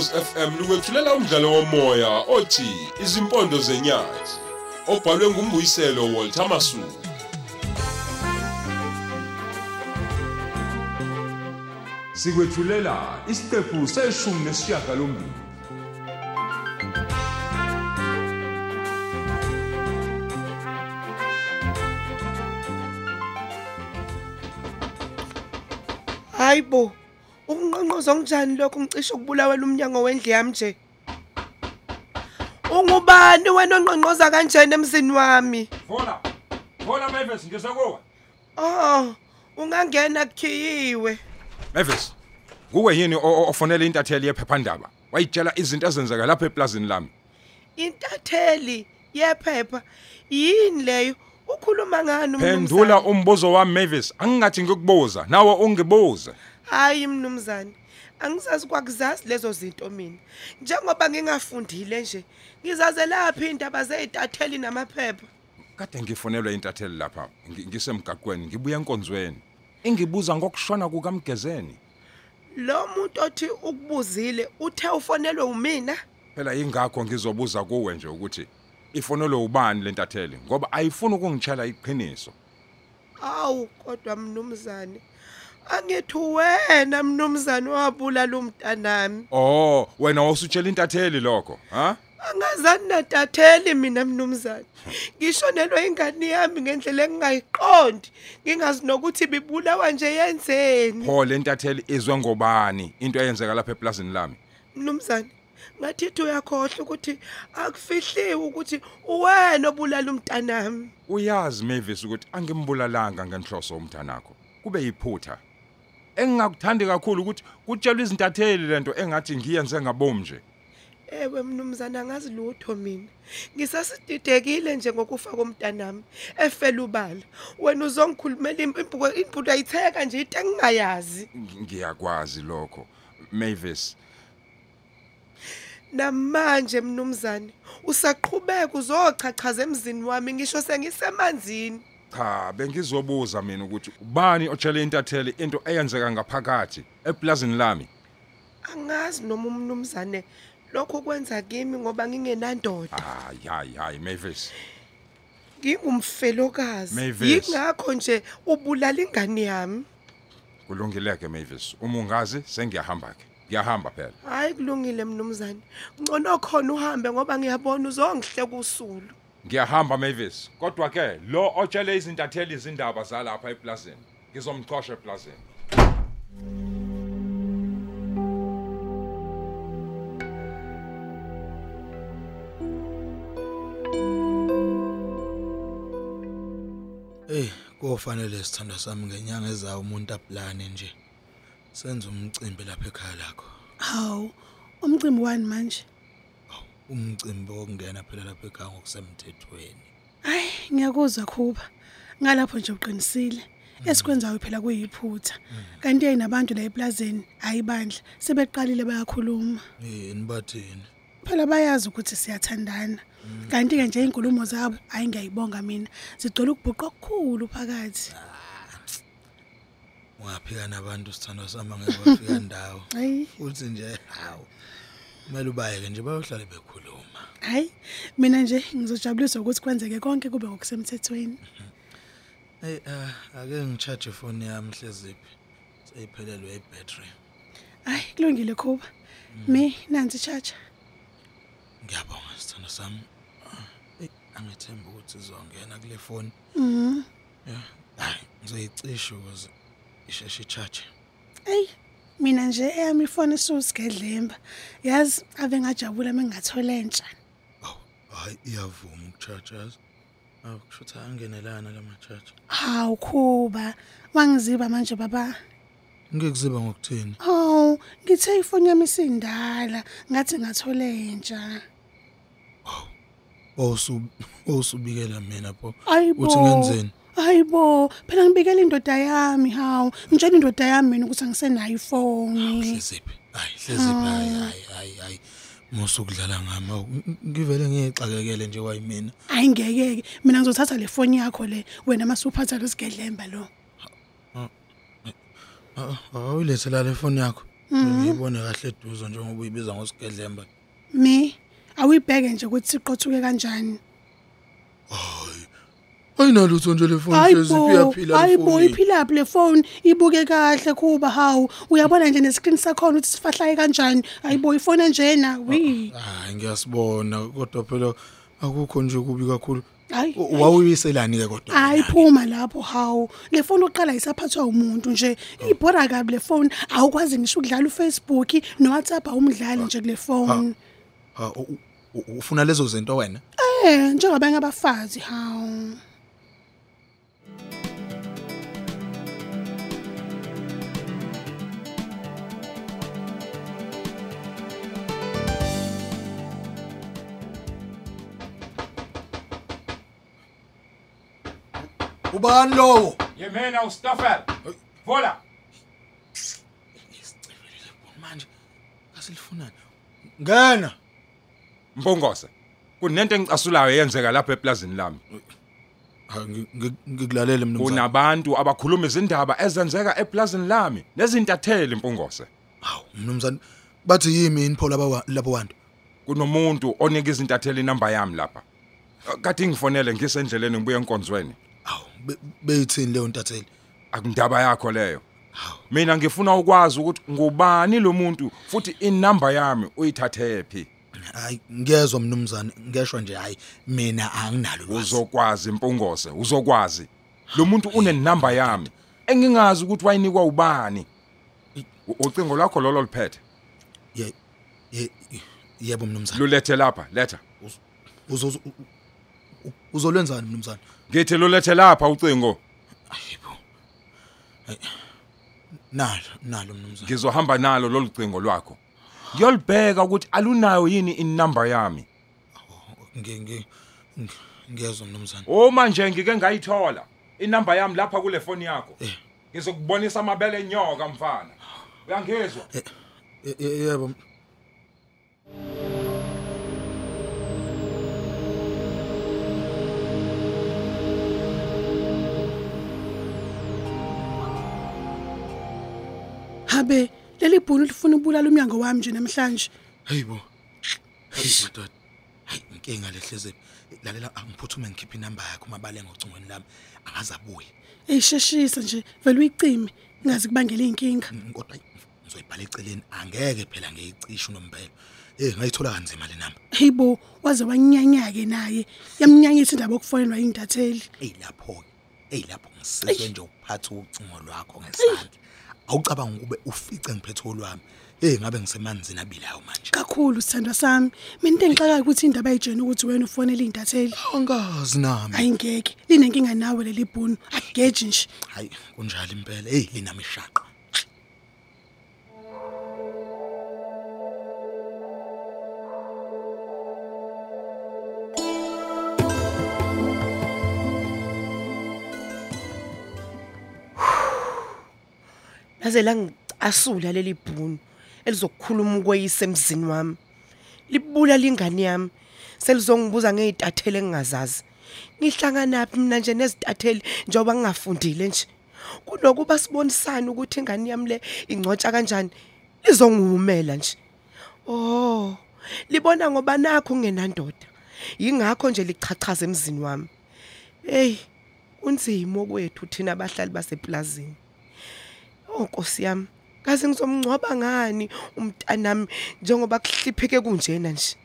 Ukhozi FM lukwethulela umdlalo womoya othi Izimpondo zenyathi obhalwe ngumbuyiselo Walter Masuku. Sikwethulela isiqephu seshumi nesishiyagalombili. Hayibo. Ukunqonqoza kunjani lokho ngicishe ukubulawela umnyango wendlu yami nje? Ungubani wena onqonqoza kanjani emzini wami? Hola. Hola Mavis, ngisakuwe. Oh, ungangena kukhiyiwe. Mavis. Kuwe yini o- o- ofonela intatheli yephephandaba? Wayitshela izinto ezenzeka lapha eplazini lami. Intatheli yephepha yini leyo? Ukhuluma ngani Phendula umbuzo wami Mavis, angingathi ngikubuza, nawe ungibuze. Hayi mnumzane. Angisazi kwakuzazi lezo zinto mina. Njengoba ngingafundile nje, ngizaze laphi indaba zezitatheli namaphepha. Kade ngifonelwe intatheli lapha, ngi- ngisemgaqweni, ngibuya enkonzweni. Ingibuza ngokushona kukaMgezeni. Lo muntu othi ukubuzile uthe ufonelwe umina? Phela ingakho ngizobuza kuwe nje ukuthi ifonelwe ubani lentatheli ngoba ayifuni ukungitshela iqiniso. Awu kodwa mnumzane. Angithi wena mnumzane wabulala umntanami. Oh, wena usutshela intatheli lokho, ha? Angazani natatheli mina mnumzane. Ngishonelwe ingane yami ngendlela engingayiqondi. Ngingazi nokuthi bibulawa nje yenzeni. Pho lentatheli izwe ngobani into eyenzeka lapha eplazini lami? Mnumzane, ngathi uyakhohle ukuthi akufihliwe ukuthi uwena obulala umntanami. Uyazi Mavis ukuthi angimbulalanga ngenhloso umntanakho. Kube yiphutha. Engingakuthandi kakhulu ukuthi kutshelwe izintatheli lento engathi ngiyenze ngabomu nje. Ewe mnumzane angazi lutho mina. Ngisasididekile nje ngokufa komntanami efela ubala. Wena uzongikhulumela impuku impuku ayitheka nje into engingayazi. Ng- Ngiyakwazi lokho. Mavis, Namanje mnumzane usaqhubeka uzochachaza emzini wami ngisho sengisemanzini. Cha bengizobuza mina ukuthi ubani otshele intatheli into eyenzeka ngaphakathi eplazini lami. Angazi noma umnumzane lokho kwenza kimi ngoba ngingenandoda. Hayi hayi hayi Mavis. Ngingumfelokazi. Yingakho nje ubulala ingane yami. Kulungileke Mavis. Uma ungazi sengiyahamba ke. Ngiyahamba phela. Hayi kulungile mnumzane. Ngcono khona uhambe ngoba ngiyabona uzongihleka usulu. Ngiyahamba Mavis. Kodwa ke lo otshele izintatheli izindaba zalapha eplazini. Ngizomxosha eplazini. Ey, kofanele sithanda sami ngenyanga ezayo umuntu aplane nje. Senza umcimbi lapha ekhaya lakho. Hawu, umcimbi wani manje? Umcimbi wokungena phela lapha ekhaya ngokusemthethweni. Hayi, ngiyakuzwa kuba. Ngalapho nje uqinisile. Esikwenzayo phela kuyiphutha. Kanti yena nabantu la eplazeni ayibandla sebeqalile bayakhuluma. Eh, nibathini? Phela bayazi ukuthi siyathandana. Kanti ke nje inkulumo zabo ayingiyibonga mina. Zigcwele ukubhuqa okukhulu phakathi. Ungaphika nabantu sithanda sami ngeke bafika ndawo. Hayi, Uthi nje hawu. Kumele ubayeke nje bayohlala bekhuluma. hayi. Mina nje ngizojabuliswa ukuthi kwenzeke konke kube ngokusemthethweni. Hey, ah, ake ngicharge ifoni yami hleziphi. Seyiphelelwe ibattery. Hayi, kulungile kuba. Mi nansi charger. Ngiyabonga sithanda sami. Ah, Ey, angithemba ukuthi izongena kule phone. Mhm. Yeah. Hayi, ngizoyicisha ukuze isheshe charge. Ey, mina nje eyami ifoni isusigedlemba. Yazi ave ngajabula mengathola entsha. Aw, hayi iyavuma ukucharge yazi. Aw, kusho ukuthi angenelana lama charge. Hawu kuba, wangiziba manje baba. Ngikuziba ngokuthini? Oh, ngithe ifoni yami isindala, ngathi ngathola entsha. Osu osubikela mina pho. Ayibo. Uthi ngenzeni? Hayibo, phela ngibikela indoda yami, hawu. Ngitshela indoda yami mina ukuthi angisenayo ifoni. Hleziphi? Hayi, hleziphi hayi hayi hayi hayi. Musukudlala ngami. awu, ng- ngivele ngiyixakekele nje wayimina. Ayingekeke, mina ngizothatha le foni yakho le, wena masuphatha lesigedlemba lo. Awuyilethe la le phone yakho. ngiyibone kahle eduzo njengoba uyibiza ngosigedlemba mi awuyibheke nje ukuthi siqothuke kanjani ayinalutho nje le phone hlezi iyaphila le hayibo phone iphila phi le phone? Ibuke kahle kuba hawu uyabona nje nescreen sakhona ukuthi sifahlaye kanjani? Hayibo ifone njena wi. Hayi ngiyasibona kodwa phela akukho nje kubi kakhulu. Hayi U- wawuyiselani ke kodwa? Hayi phuma lapho hawu. Le phone uqala isaphathwa umuntu nje. Ibhora kabi le phone. Awukwazi ngisho ukudlala uFacebook noWhatsApp awumdlali nje kule phone. Ha, u- u- ufuna lezo zinto wena? Eh njengabanye abafazi hawu. Ubani lowo Yemena uStoffel. Vola. manje asilifunani ngena Mpongose. Kunento engicasulayo eyenzeka lapha eplazini lami. ngikulalele mina Kunabantu abakhuluma izindaba ezenzeka eplazini lami nezintatheli Mpongose. hawu mnumzane bathi yimi inpho laba labo bantu Kunomuntu onika izintatheli inamba yami lapha. Kade ngifonele ngisendleleni ngibuye enkonzweni. Beyithini leyo ntatheli Akundaba yakho leyo. Mina ngifuna ukwazi ukuthi ngubani lo muntu futhi inamba yami uyithathe phi. hayi ngiyezwa mnumzane ngeshwa nje hayi mina anginalo Uzokwazi Mpongose, uzokwazi. Lo muntu unenamba yami. Engingazi ukuthi wayinikwa ubani. Ucingo lwakho lolo liphethe. Ye- ye- yebo mnumzane Lulethe lapha, letha. Uzo- uzolwenzani mnumzane Ngithi lulethe lapha ucingo. ayibo Hayi. nalo nalo mnumzane Ngizohamba nalo lolu cingo lwakho. Ngiyolibheka ukuthi alunayo yini inamba yami. ngi ngi ngi- ngiyezwa mnumzane Uma nje ngike ngayithola inamba yami lapha kule phone yakho. Eh. Ngizokubonisa amabele enyoka mfana. Uyangizwa? Ye- ye- yebo habe leli bhunu lifuna ubulala umnyango wami nje namhlanje. Hayibo. Hayibo dad hayi inkinga lehleze lalela angiphuthume ngikhipha inamba yakho mabale ngocingweni lami. Angazabuye eyisheshisa nje vele uyicime ngazi kubangela inkinga kodwa hayi, ngizoyibhala eceleni angeke phela ngiyicishe unompela eh ngayithola kanzima le namba. Hayibo waze wanyanyake naye yamnyanyisa indaba yokufonelwa intatheli ey lapho ey lapho ngisizwe nje ukuphatha ucingo lwakho ngesandla. Awucabanga ukube ufice ngiphethe olwami eh ngabe ngisemanzini abilayo manje? Kakhulu sithandwa sami. Mina into engixakayo ukuthi indaba ayitshena ukuthi wena ufonela intatheli angazi nami. Ayingeke linenkinga nawe leli bhunu. Akugeji nje. Hayi kunjalo impela. Hey linami ishaqa laze langicasula leli bhunu elizokukhuluma ukweyisa emzini wami. Libula lingane yami. Selizongibuza ngezitatheli engingazazi. Ngihlanganaphi mina nje nezitatheli njengoba ngingafundile nje? Kunokuba sibonisane ukuthi ingane yami le ingcotsha kanjani? Lizongihumela nje. Oh libona ngoba nakho ngenandoda yingakho nje lichachaza emzini wami. Hey unzima okwethu thina abahlali baseplazini. Oh Nkosi yami, kaze ngizomngcwaba ngani umntanami njengoba kuhlipheke kunjena nje.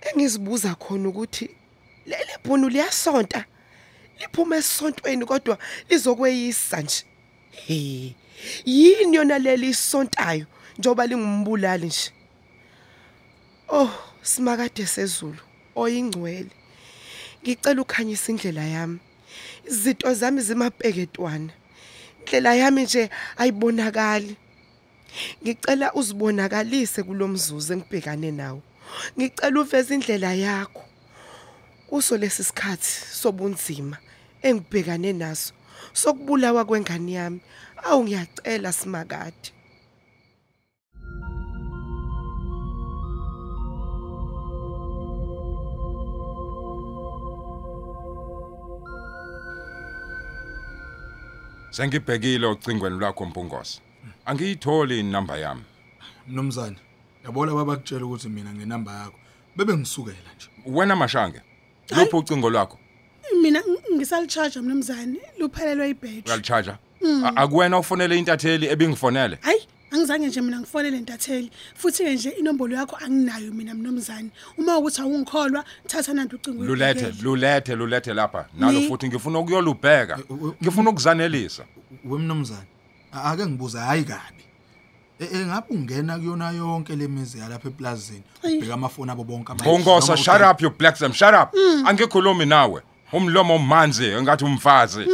Engizibuza khona ukuthi leli bhunu liyasonta. Liphuma esontweni kodwa lizokweyisa nje. He. Yini yona leli isontayo njengoba lingumbulali nje. Oh, simakade sezulu oyingcwele. Ngicela ukhanyisa indlela yami. Izinto zami zimabheketwana. Indlela yami nje ayibonakali. Ngicela uzibonakalise kulomzuzu engibhekane nawo. Ngicela uveze indlela yakho kuso lesi sikhathi sobunzima engibhekane naso sokubulawa kwengane yami. Awu ngiyacela simakade. Sengibhekile ocingweni lwakho Mpungose. angiyitholi inamba yami. Mnumzane, yabona babakutshela ukuthi mina nginamba yakho. Bebe ngisukela nje. wena mashange lupho ucingo lwakho? Mina ng- ngisalichaja mnumzane. Luphelelwe ibhetri uyalichaja A- akuwena ufonele intatheli ebingifonele? Hayi angizange nje mina ngifonele ntatheli futhi ke nje inombolo yakho anginayo mina mnumzane. Uma ukuthi awungikholwa thatha nanti ucingo lulethe uyibhekele. lulethe lulethe lapha. Nalo Ni- futhi ngifuna ukuyolubheka. U- u- ngifuna ukuzanelisa. Wemnumzane, a- ake ngibuza hayi kabi. E e, ngabe ungena kuyona yonke lemizi yalapha eplazini ubheka amafoni abo bonke ama Bongosa noma shut uqeda- up you black them shut up. Angikhulumi nawe. Umlomo manzi engathi umfazi.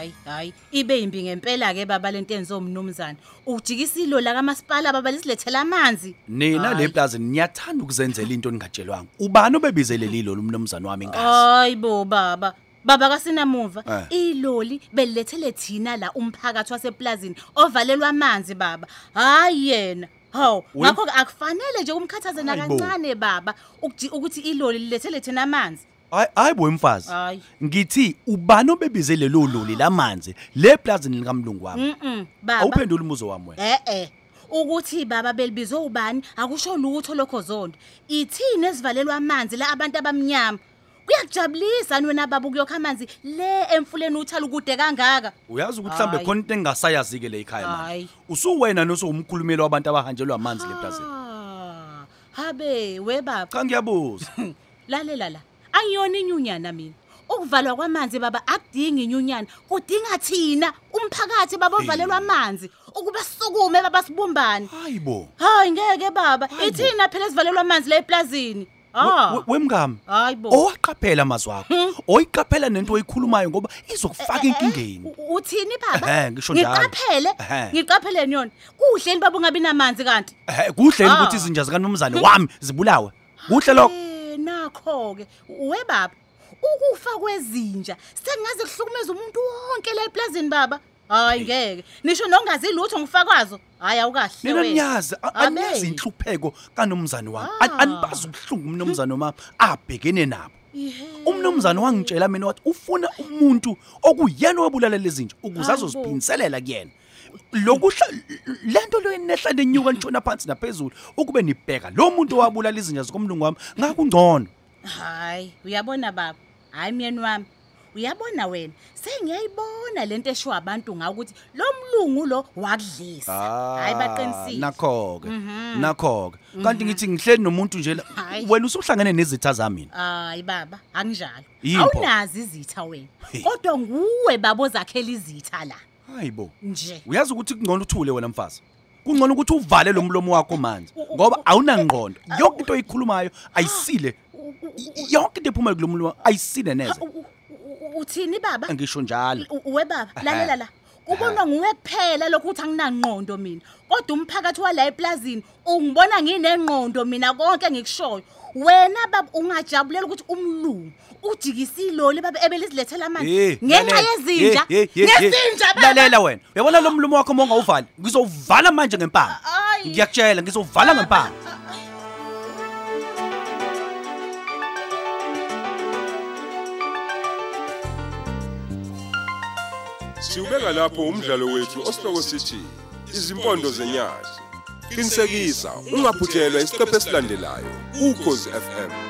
Hayi, hayi, ibe imbi ngempela ke baba lento enzo mnumzane. Ujikisa ilo la kamasipala baba lisilethela amanzi. nina Hayi. le plaza niyathanda ukuzenzela into ningatshelwanga ubani obebizele lilo lumnumzane wami ngazi Hayi bo baba. Baba kasinamuva Eh. iloli belilethele thina la umphakathi waseplazini ovalelwa amanzi baba. Hayi yena. Haw, We- ngakho ke akufanele nje umkhathaze Hayi bo. nakancane baba ukuji- ukuthi iloli lilethele thina amanzi. Hayi hayi bo mfazi Hayi. ngithi ubani obebizele lo loli lamanzi le plaza likamlungu wami Mhm. Baba. awuphendula umuzo wami wena Eh eh. Ukuthi baba belibizwe ubani akusho lutho lokho zonke. Ithini esivalelwa amanzi la abantu abamnyama. Kuyakujabulisa wena baba ukuyokha amanzi le emfuleni uthala ukude kangaka. uyazi ukuthi mhlambe Hayi. khona into engasayazi ke le ekhaya Hayi. manje usuwena nosuwumkhulumeli wabantu abahanjelwa amanzi le plaza Ah, Habe we baba. cha ngiyabuza Lalela la. Ayiyona inyunyana mina. Ukuvalwa kwamanzi baba akudingi inyunyana, kudinga thina umphakathi baba ovalelwa amanzi ukuba sisukume baba sibumbane. hayibo Hayi ngeke baba. Hayi bo. Ithina phela esivalelwa amanzi la eplazini. Ah. wemngami Hayibo. owaqaphela amazwi akho oyiqaphela nento oyikhulumayo ngoba izokufaka enkingeni U- Uthini baba? Ehhe, ngisho njalo. Ngiqaphele. Ehhe. Ngiqapheleni yona. Kuhle ni baba ungabi namanzi kanti. Eh, kuhle Ah. ukuthi izinja zikanomzane wami zibulawe kuhle lokho Eh nakho ke. We baba. Ukufa kwezinja sengaze kuhlukumeza umuntu wonke la eplazini baba. Hayi ngeke. Nisho nongazi lutho ngifakwazo. Hayi awukahle nina wena. niyazi a- Abe. aniyazi inhlupheko kanomzane wami An- Ah. anibazi ubuhlungu umnomzane wami abhekene nabo Ihe. umnomzane wangitshela mina wathi ufuna umuntu okuyena owabulala lezinja ukuze Hayi bo. azoziphinselela kuyena lokuhla lento lo enehla lenyuka nitshona phansi naphezulu ukube nibheka lo muntu owabulala izinja zikomlungu wami ngakungcono Hayi, uyabona baba. Hayi myeni wami. Uyabona wena, sengiyayibona lento esho abantu nga ukuthi lo mlungu lo wakudlisa. Hayi baqinisile. nakho ke nakho ke kanti ngithi ngihleli nomuntu nje la Hayi. wena usuhlangene nezitha zami mina Hayi baba, anginjalo. Yipho. Awunazi izitha wena. Hey. Kodwa nguwe babo zakhela izitha la. Hayibo Nje. uyazi ukuthi kungcono uthule wena mfazi? Kungcono ukuthi uvale lo mlomo wakho manje ngoba awunangqondo. yonke into oyikhulumayo ayisile. U- u- u- yonke into ephuma kulo mlomo ayisile neze. U- u- u- Uthini baba? ngisho njalo. U- We baba, lalela la. Kubonwa nguwe kuphela lokhu uthi anginangqondo mina. Kodwa umphakathi wala eplazini ungibona nginengqondo mina konke ngikushoyo. Wena baba ungajabulela ukuthi umlungu ujikisa iloli baba ebelizilethela amanzi Eh, ngenxa lalela. yezinja. Eh, eh, eh, eh. Ngezinja baba. lalela wena uyabona lo mlomo wakho uma ungawuvali ngizowuvala manje ngempama Ay. ngiyakutshela ngizowuvala ngempama Siubeka lapho umdlalo wethu osihloko sithi izimpondo zenyati. Qinisekisa ungaphuthelwa isiqephu esilandelayo ukhozi FM.